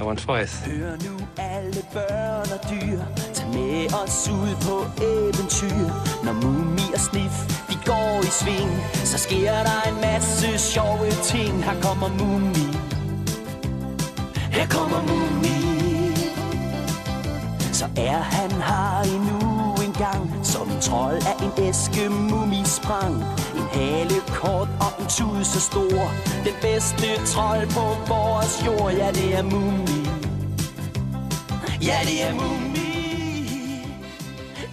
I want twice. Hør nu alle børn og dyr. Tag med os ud på eventyr. Når Mumi og Sniff de går i sving Så sker der en masse sjove ting. Her kommer Mumi Her kommer Mumi Så er han her endnu gang Som en trold af en æske Mumi sprang En hale kort og en tud så stor Den bedste trold på vores jord Ja det er Mumi Ja, det er Mumi.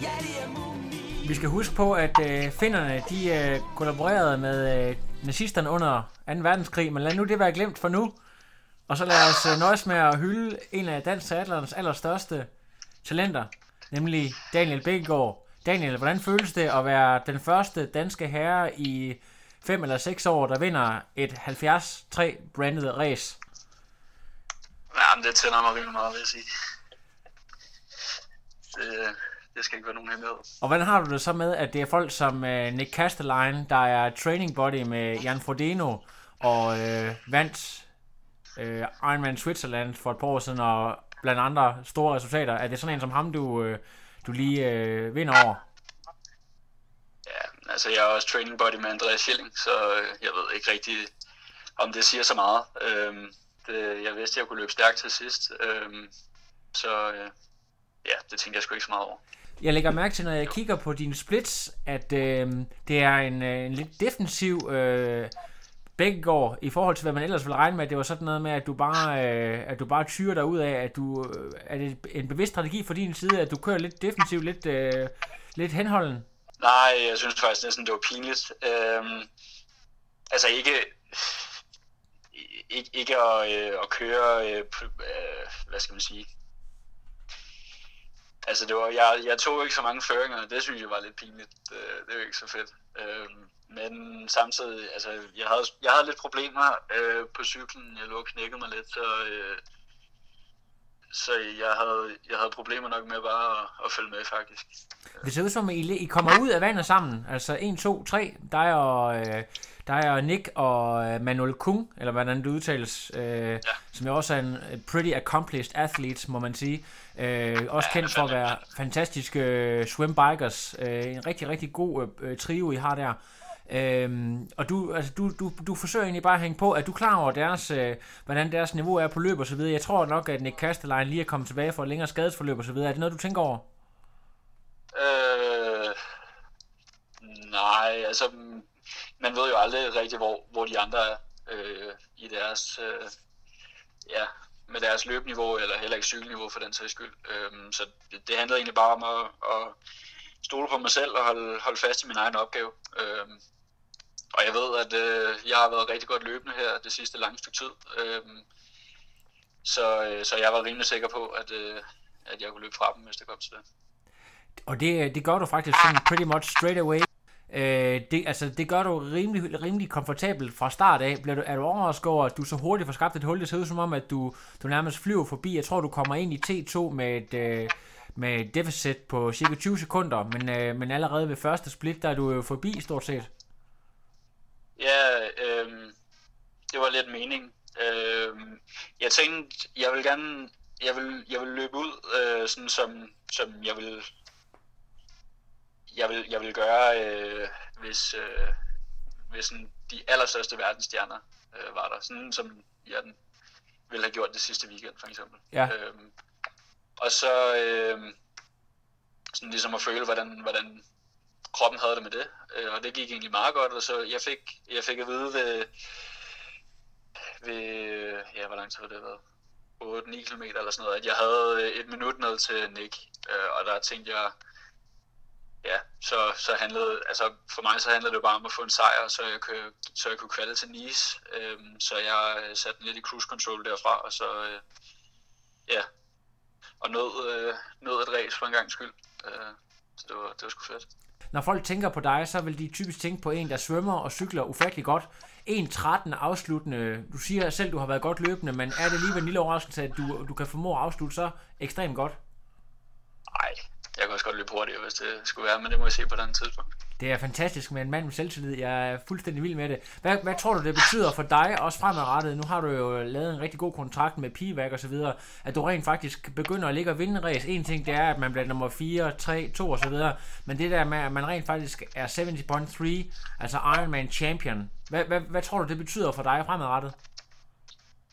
Ja, det er Mumi. Vi skal huske på, at øh, finnerne de øh, kollaborerede med øh, nazisterne under 2. verdenskrig, men lad nu det være glemt for nu. Og så lad os øh, nøjes med at hylde en af dansk teaterens allerstørste talenter, nemlig Daniel Bækkegaard. Daniel, hvordan føles det at være den første danske herre i 5 eller 6 år, der vinder et 73 branded race? Jamen, det tænder mig rimelig meget, vil jeg sige. Det, det skal ikke være nogen hemmelighed. Og hvordan har du det så med, at det er folk som øh, Nick Castelline, der er training buddy med Jan Frodeno, og øh, vandt øh, Ironman Switzerland for et par år siden, og blandt andre store resultater. Er det sådan en som ham, du, øh, du lige øh, vinder over? Ja, altså jeg er også training buddy med Andreas Schilling, så øh, jeg ved ikke rigtig, om det siger så meget. Øhm, det, jeg vidste, at jeg kunne løbe stærkt til sidst, øhm, så øh, ja, det tænkte jeg sgu ikke så meget over. Jeg lægger mærke til, når jeg kigger på dine splits, at øh, det er en, øh, en lidt defensiv øh, Bækkegaard i forhold til, hvad man ellers ville regne med. at Det var sådan noget med, at du bare, øh, at du bare tyrer dig ud af, at du, øh, er det en bevidst strategi fra din side, at du kører lidt defensivt, lidt, øh, lidt henholden? Nej, jeg synes faktisk næsten, det var pinligt. Øhm, altså ikke, ikke, ikke at, øh, at køre, øh, øh, hvad skal man sige, Altså, det var, jeg, jeg tog ikke så mange føringer, og det synes jeg var lidt pinligt. Øh, det, det var ikke så fedt. Øhm, men samtidig, altså, jeg havde, jeg havde lidt problemer øh, på cyklen. Jeg lå og knækkede mig lidt, så, øh, så jeg, havde, jeg havde problemer nok med bare at, at følge med, faktisk. Det ser ud som, I, I kommer ud af vandet sammen. Altså 1, 2, 3. Dig og, øh, dig og Nick og øh, Manuel Kung, eller hvordan det udtales, øh, ja. som jo også er en pretty accomplished athlete, må man sige. Øh, også kendt for at være fantastiske øh, swim bikers. Øh, en rigtig, rigtig god øh, trio, I har der. Øhm, og du, altså, du, du, du forsøger egentlig bare at hænge på, at du er klar over deres, øh, hvordan deres niveau er på løb og så videre. Jeg tror nok, at Nick Kastelein lige er kommet tilbage for et længere skadesforløb og så videre. Er det noget, du tænker over? Øh, nej, altså, man ved jo aldrig rigtigt, hvor, hvor de andre er øh, i deres, øh, ja, med deres løbeniveau, eller heller ikke cykelniveau for den sags skyld. Øh, så det, det handlede egentlig bare om at, at stole på mig selv og holde, holde fast i min egen opgave. Øh, og jeg ved, at øh, jeg har været rigtig godt løbende her det sidste lange stykke tid. Øh, så, øh, så jeg var rimelig sikker på, at, øh, at jeg kunne løbe fra dem, hvis det kom til det. Og det, øh, det gør du faktisk sådan pretty much straight away. Øh, det, altså, det gør du rimelig, rimelig komfortabelt fra start af. Bliver du, er du overrasket over, at du så hurtigt får skabt et hul? Det ser ud som om, at du, du nærmest flyver forbi. Jeg tror, du kommer ind i T2 med et, øh, med et deficit på cirka 20 sekunder, men, øh, men allerede ved første split, der er du jo forbi stort set. Ja, øh, det var lidt mening. Øh, jeg tænkte, jeg vil gerne, jeg vil, jeg vil løbe ud, øh, sådan som, som jeg vil, jeg vil, jeg vil gøre, øh, hvis, øh, hvis sådan de allerstørste verdensstjerner øh, var der. Sådan som jeg den ville have gjort det sidste weekend, for eksempel. Ja. Øhm, og så øh, sådan ligesom at føle, hvordan, hvordan kroppen havde det med det. Øh, og det gik egentlig meget godt, og så jeg fik, jeg fik at vide ved, ved ja, hvor lang tid har det været? 8-9 km eller sådan noget, at jeg havde øh, et minut ned til Nick, øh, og der tænkte jeg, ja, så, så handlede, altså for mig så handlede det bare om at få en sejr, så jeg, kunne, så jeg kunne kvalde til Nice, øhm, så jeg øh, satte den lidt i cruise control derfra, og så, øh, ja, og nåede, øh, et race for en gang skyld. Øh, så det var, det var sgu fedt. Når folk tænker på dig, så vil de typisk tænke på en, der svømmer og cykler ufattelig godt. 1.13 afsluttende. Du siger selv, du har været godt løbende, men er det alligevel en lille overraskelse, at du, du kan formå at afslutte så ekstremt godt? Nej, jeg kan også godt løbe hurtigere, hvis det skulle være, men det må jeg se på den tidspunkt. Det er fantastisk med en mand med selvtillid. Jeg er fuldstændig vild med det. Hvad, hvad tror du, det betyder for dig, også fremadrettet? Nu har du jo lavet en rigtig god kontrakt med Pivak og så videre, at du rent faktisk begynder at ligge og vinde race. En ting, det er, at man bliver nummer 4, 3, 2 og så videre. Men det der med, at man rent faktisk er 70.3, altså Ironman champion. Hvad, hvad, hvad tror du, det betyder for dig fremadrettet?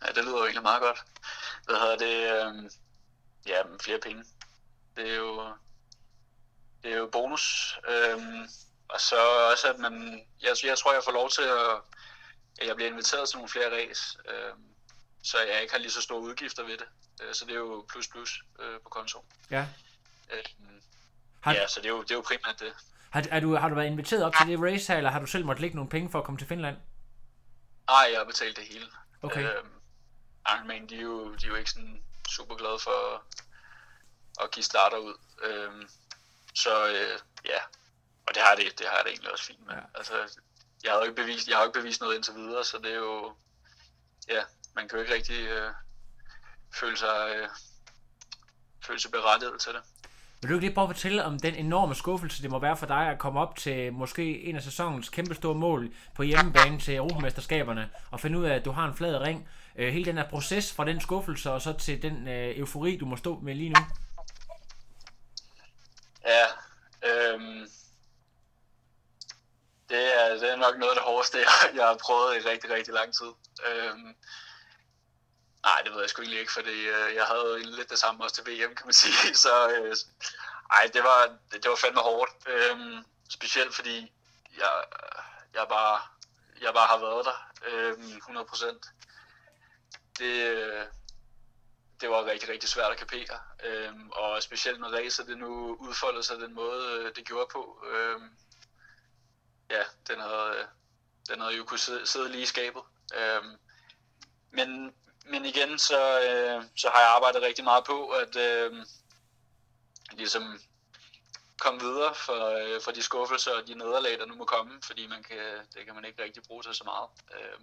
Ja, det lyder jo egentlig meget godt. Hvad hedder det? Øh, ja, flere penge. Det er jo, det er jo bonus. Øh, og så også, at man, jeg, jeg tror, jeg får lov til at, at jeg bliver inviteret til nogle flere ræs, øh, så jeg ikke har lige så store udgifter ved det. Øh, så det er jo plus plus øh, på konto. Ja. Øh, har, ja, så det er, jo, det er jo primært det. Har, er du, har du været inviteret op til det race her, eller har du selv måttet lægge nogle penge for at komme til Finland? Nej, jeg har betalt det hele. Okay. Øh, Ironman, de er, jo, de er jo ikke sådan super glade for at give starter ud. Øh, så øh, ja, og det har det, det har det egentlig også fint med. Ja. Altså, jeg har jo ikke bevist, jeg har ikke bevist noget indtil videre, så det er jo, ja, man kan jo ikke rigtig øh, føle sig, øh, føle sig berettiget til det. Vil du ikke lige prøve at fortælle om den enorme skuffelse, det må være for dig at komme op til måske en af sæsonens kæmpe store mål på hjemmebane til Europamesterskaberne, og finde ud af, at du har en flad ring. Øh, hele den her proces fra den skuffelse og så til den øh, eufori, du må stå med lige nu. Ja, øhm, Øh, det er, nok noget af det hårdeste, jeg, jeg har prøvet i rigtig, rigtig lang tid. Øhm, nej, det ved jeg sgu egentlig ikke, fordi øh, jeg havde lidt det samme også til VM, kan man sige. Så øh, ej, det var, det, det var fandme hårdt. Øhm, specielt fordi jeg, jeg, bare, jeg bare har været der øhm, 100 procent. Det, øh, det var rigtig, rigtig svært at kapere. Øhm, og specielt når racet det nu udfoldede sig den måde, øh, det gjorde på. Øhm, ja, den havde, øh, den havde jo kunne sidde, sidde lige i skabet. Øhm, men, men igen, så, øh, så har jeg arbejdet rigtig meget på, at øh, ligesom komme videre for, øh, for de skuffelser og de nederlag, der nu må komme, fordi man kan, det kan man ikke rigtig bruge til så meget. Øh,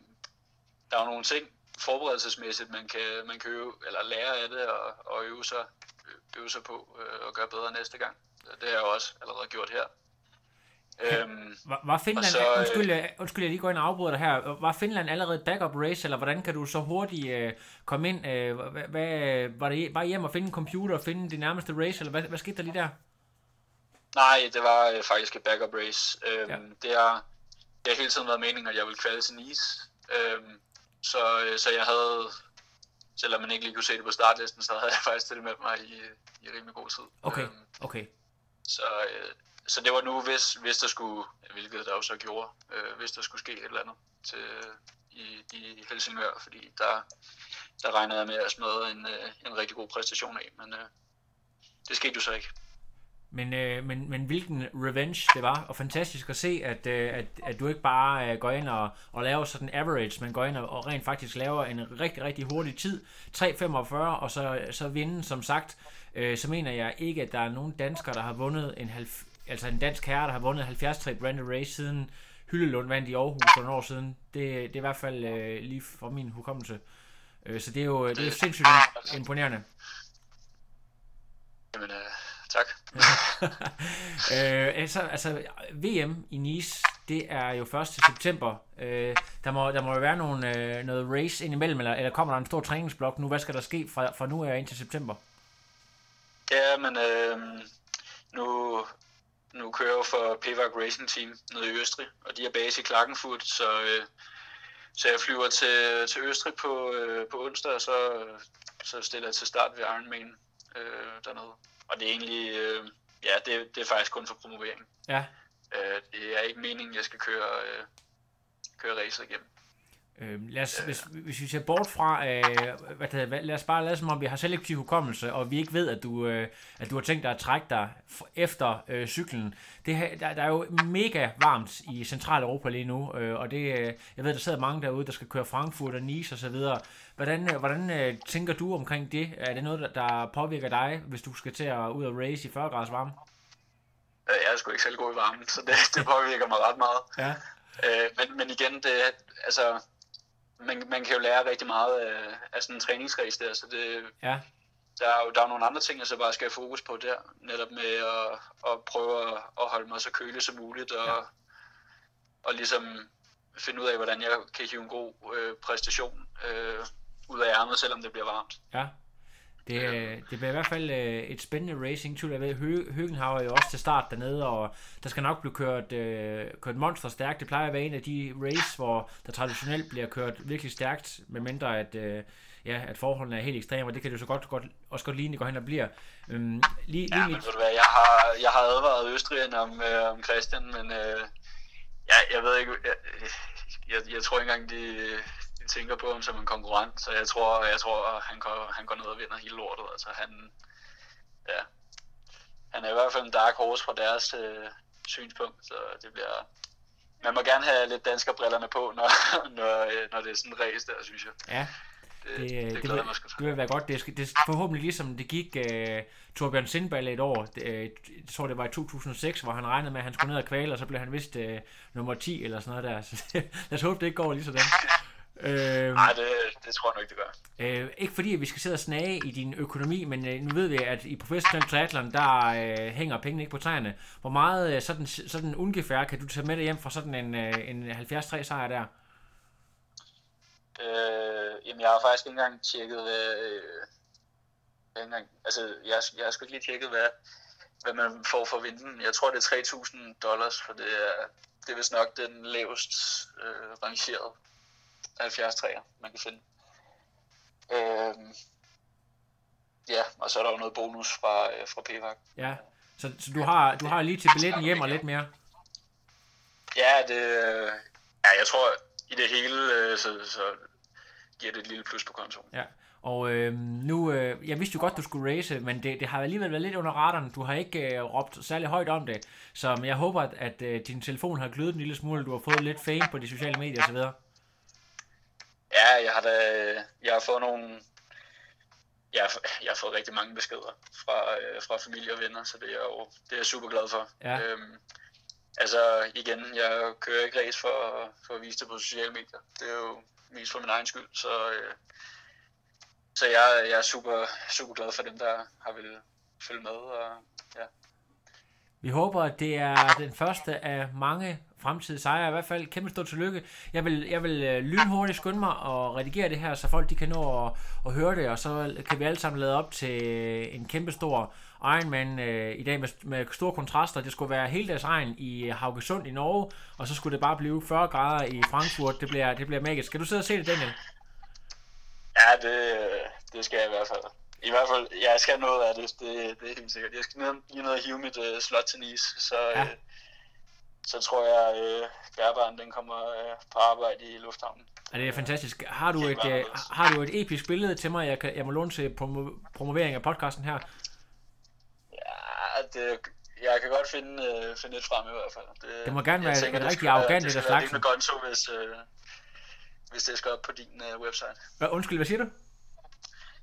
der er jo nogle ting forberedelsesmæssigt, man kan, man kan øve, eller lære af det og, og øve, sig, øve sig på øh, og gøre bedre næste gang. Det har jeg også allerede gjort her. Øhm, var, var Finland, så, undskyld, jeg, undskyld, jeg lige går ind og afbryder dig her. Var Finland allerede backup race, eller hvordan kan du så hurtigt øh, komme ind? Øh, hvad, hvad, var det bare hjem og finde en computer og finde det nærmeste race, eller hvad, hvad skete der lige der? Nej, det var øh, faktisk et backup race. Øhm, ja. det, har, det har hele tiden været meningen, at jeg ville kvalde til Nice. Øhm, så, øh, så jeg havde, selvom man ikke lige kunne se det på startlisten, så havde jeg faktisk det med mig i, i rimelig god tid. Okay, øhm, okay. Så, øh, så det var nu, hvis, hvis der skulle, hvilket der også gjorde, øh, hvis der skulle ske et eller andet til, i, i Helsingør, fordi der, der regnede jeg med at smide en, øh, en rigtig god præstation af, men øh, det skete jo så ikke. Men, øh, men, men hvilken revenge det var, og fantastisk at se, at, øh, at, at du ikke bare øh, går ind og, og laver sådan en average, men går ind og, og rent faktisk laver en rigtig, rigtig hurtig tid, 3.45, og så, så vinde, som sagt, øh, så mener jeg ikke, at der er nogen danskere, der har vundet en, halv, altså en dansk herre, der har vundet 73 Branded Race siden Hyllelund vandt i Aarhus for nogle år siden. Det, det er i hvert fald øh, lige fra min hukommelse. Øh, så det er jo, det er sindssygt imponerende. Jamen, øh, tak. øh, altså, altså, VM i Nice, det er jo først til september. Øh, der, må, der må jo være nogle, øh, noget race indimellem, eller, eller kommer der en stor træningsblok nu? Hvad skal der ske fra, fra nu af ind til september? Ja, men øh, nu, nu kører jeg for PVAC Racing Team nede i Østrig, og de er base i Klagenfurt, så, øh, så jeg flyver til, til Østrig på, øh, på onsdag, og så, så stiller jeg til start ved Ironman øh, dernede. Og det er egentlig, øh, ja, det, det er faktisk kun for promovering. Ja. Øh, det er ikke meningen, jeg skal køre, øh, køre racer igennem. Øh, lad, os, hvis, hvis vi ser bort fra, øh, hvad det hedder, lad os bare lade som om vi har selektiv hukommelse, og vi ikke ved, at du, øh, at du har tænkt dig at trække dig efter øh, cyklen. Det her, der, der er jo mega varmt i Centraleuropa lige nu, øh, og det, øh, jeg ved, der sidder mange derude, der skal køre Frankfurt og Nice osv. Hvordan, øh, hvordan øh, tænker du omkring det? Er det noget, der, der påvirker dig, hvis du skal til at ud og race i 40 graders varme? Øh, Jeg er sgu ikke selv god i varmen, så det, det påvirker mig ret meget. Ja. Øh, men, men igen, det, altså, man, man kan jo lære rigtig meget af, af sådan en træningsrace der, så det, Ja, der er jo der er nogle andre ting, jeg så bare skal have fokus på der. Netop med at, at prøve at, at holde mig så kølig som muligt, og, ja. og ligesom finde ud af, hvordan jeg kan hive en god øh, præstation øh, ud af ærmet, selvom det bliver varmt. ja. Det, øh, det bliver i hvert fald øh, et spændende racing. Tvivl jeg ved, Hø- Høgenhav er jo også til start dernede, og der skal nok blive kørt, øh, kørt monster stærkt. Det plejer at være en af de race, hvor der traditionelt bliver kørt virkelig stærkt, medmindre at, øh, ja, at forholdene er helt ekstreme, og det kan det jo så godt, godt, også godt ligne, det går hen og bliver. Øhm, lige, Ja, lige men mit, ved du hvad, jeg har, jeg har advaret Østrigeren om, øh, om Christian, men øh, ja, jeg ved ikke, jeg, jeg, jeg tror ikke engang, de tænker på ham som en konkurrent, så jeg tror, jeg tror han, går, han går ned og vinder hele lortet. Altså han, ja, han er i hvert fald en dark horse fra deres øh, synspunkt, så det bliver... Man må gerne have lidt danskerbrillerne på, når, når, øh, når det er sådan en race der, synes jeg. ja, Det, det, det, øh, det det, vil, det vil være godt. Det, skal, det er forhåbentlig ligesom det gik uh, Torbjørn Sindballe et år. Det, øh, jeg tror, det var i 2006, hvor han regnede med, at han skulle ned og kvæle, og så blev han vist uh, nummer 10 eller sådan noget der. Så lad os håbe, det ikke går lige sådan. Øh, Nej, det, det tror jeg ikke, det gør. Øh, ikke fordi, at vi skal sidde og snage i din økonomi, men øh, nu ved vi, at i professionel triathlon, der øh, hænger pengene ikke på træerne. Hvor meget øh, sådan, sådan ungefær kan du tage med dig hjem fra sådan en, øh, en 73 sejr der? Øh, jamen, jeg har faktisk ikke engang tjekket, hvad... Øh, jeg, engang, altså, jeg, jeg har sgu ikke lige tjekket, hvad, hvad man får for vinden. Jeg tror, det er 3.000 dollars, for det er, det er vist nok den lavest øh, rangerede 70 træer, man kan finde. Øh, ja, og så er der jo noget bonus fra, øh, fra PVAC. Ja, så, så du, har, du har lige til billetten hjem og lidt mere. Ja, det, øh, ja, jeg tror, i det hele, øh, så, så giver det et lille plus på kontoen. Ja. Og øh, nu, øh, jeg vidste jo godt, du skulle race, men det, det har alligevel været lidt under radaren. Du har ikke øh, råbt særlig højt om det. Så jeg håber, at, at øh, din telefon har glødet en lille smule. Du har fået lidt fame på de sociale medier osv. Ja, jeg har da, jeg har fået nogle, jeg har, jeg har fået rigtig mange beskeder fra, øh, fra familie og venner, så det er jeg jo det er jeg super glad for. Ja. Øhm, altså igen, jeg kører ikke race for, for at vise det på sociale medier. Det er jo mest for min egen skyld, så, øh, så jeg, jeg er super, super glad for dem, der har vil følge med. Og, ja. Vi håber, at det er den første af mange fremtidige sejre. I hvert fald kæmpe stort tillykke. Jeg vil, jeg vil øh, lynhurtigt skynde mig og redigere det her, så folk de kan nå at, at høre det, og så kan vi alle sammen lade op til øh, en kæmpe stor Ironman øh, i dag med, med store kontraster. Det skulle være hele dags regn i øh, Haugesund i Norge, og så skulle det bare blive 40 grader i Frankfurt. Det bliver, det bliver magisk. Skal du sidde og se det, Daniel? Ja, det, det skal jeg i hvert fald. I hvert fald, jeg skal noget af det, det, det er helt sikkert. Jeg skal ned, lige ned og hive mit uh, slot til Nice, så, Ja. ja. øh, så tror jeg, øh, Gerbaren, den kommer øh, på arbejde i lufthavnen. Ja, det er fantastisk. Har du, et, øh, har du et episk billede til mig, jeg, kan, jeg må låne til promo- promovering af podcasten her? Ja, det, jeg kan godt finde, øh, finde et frem i hvert fald. Det, Det må gerne være tænker, et det rigtig skal være- arrogant Det et af skal være slagsen. rimelig gonzo, hvis, øh, hvis det skal op på din øh, website. Hvad, undskyld, hvad siger du?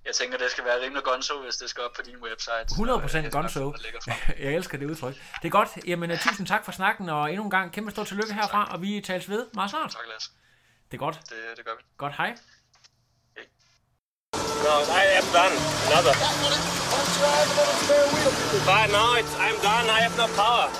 Jeg tænker, det skal være rimelig gonzo, hvis det skal op på din website. 100% Så, øh, gonzo. Jeg elsker det udtryk. Det er godt. Jamen, uh, tusind tak for snakken, og endnu en gang kæmpe stort tillykke herfra, og vi tales ved meget snart. Tak, Lasse. Det er godt. Det, det gør vi. Godt, hej. No, I am done. Another. But now it's, I'm done. I have no power.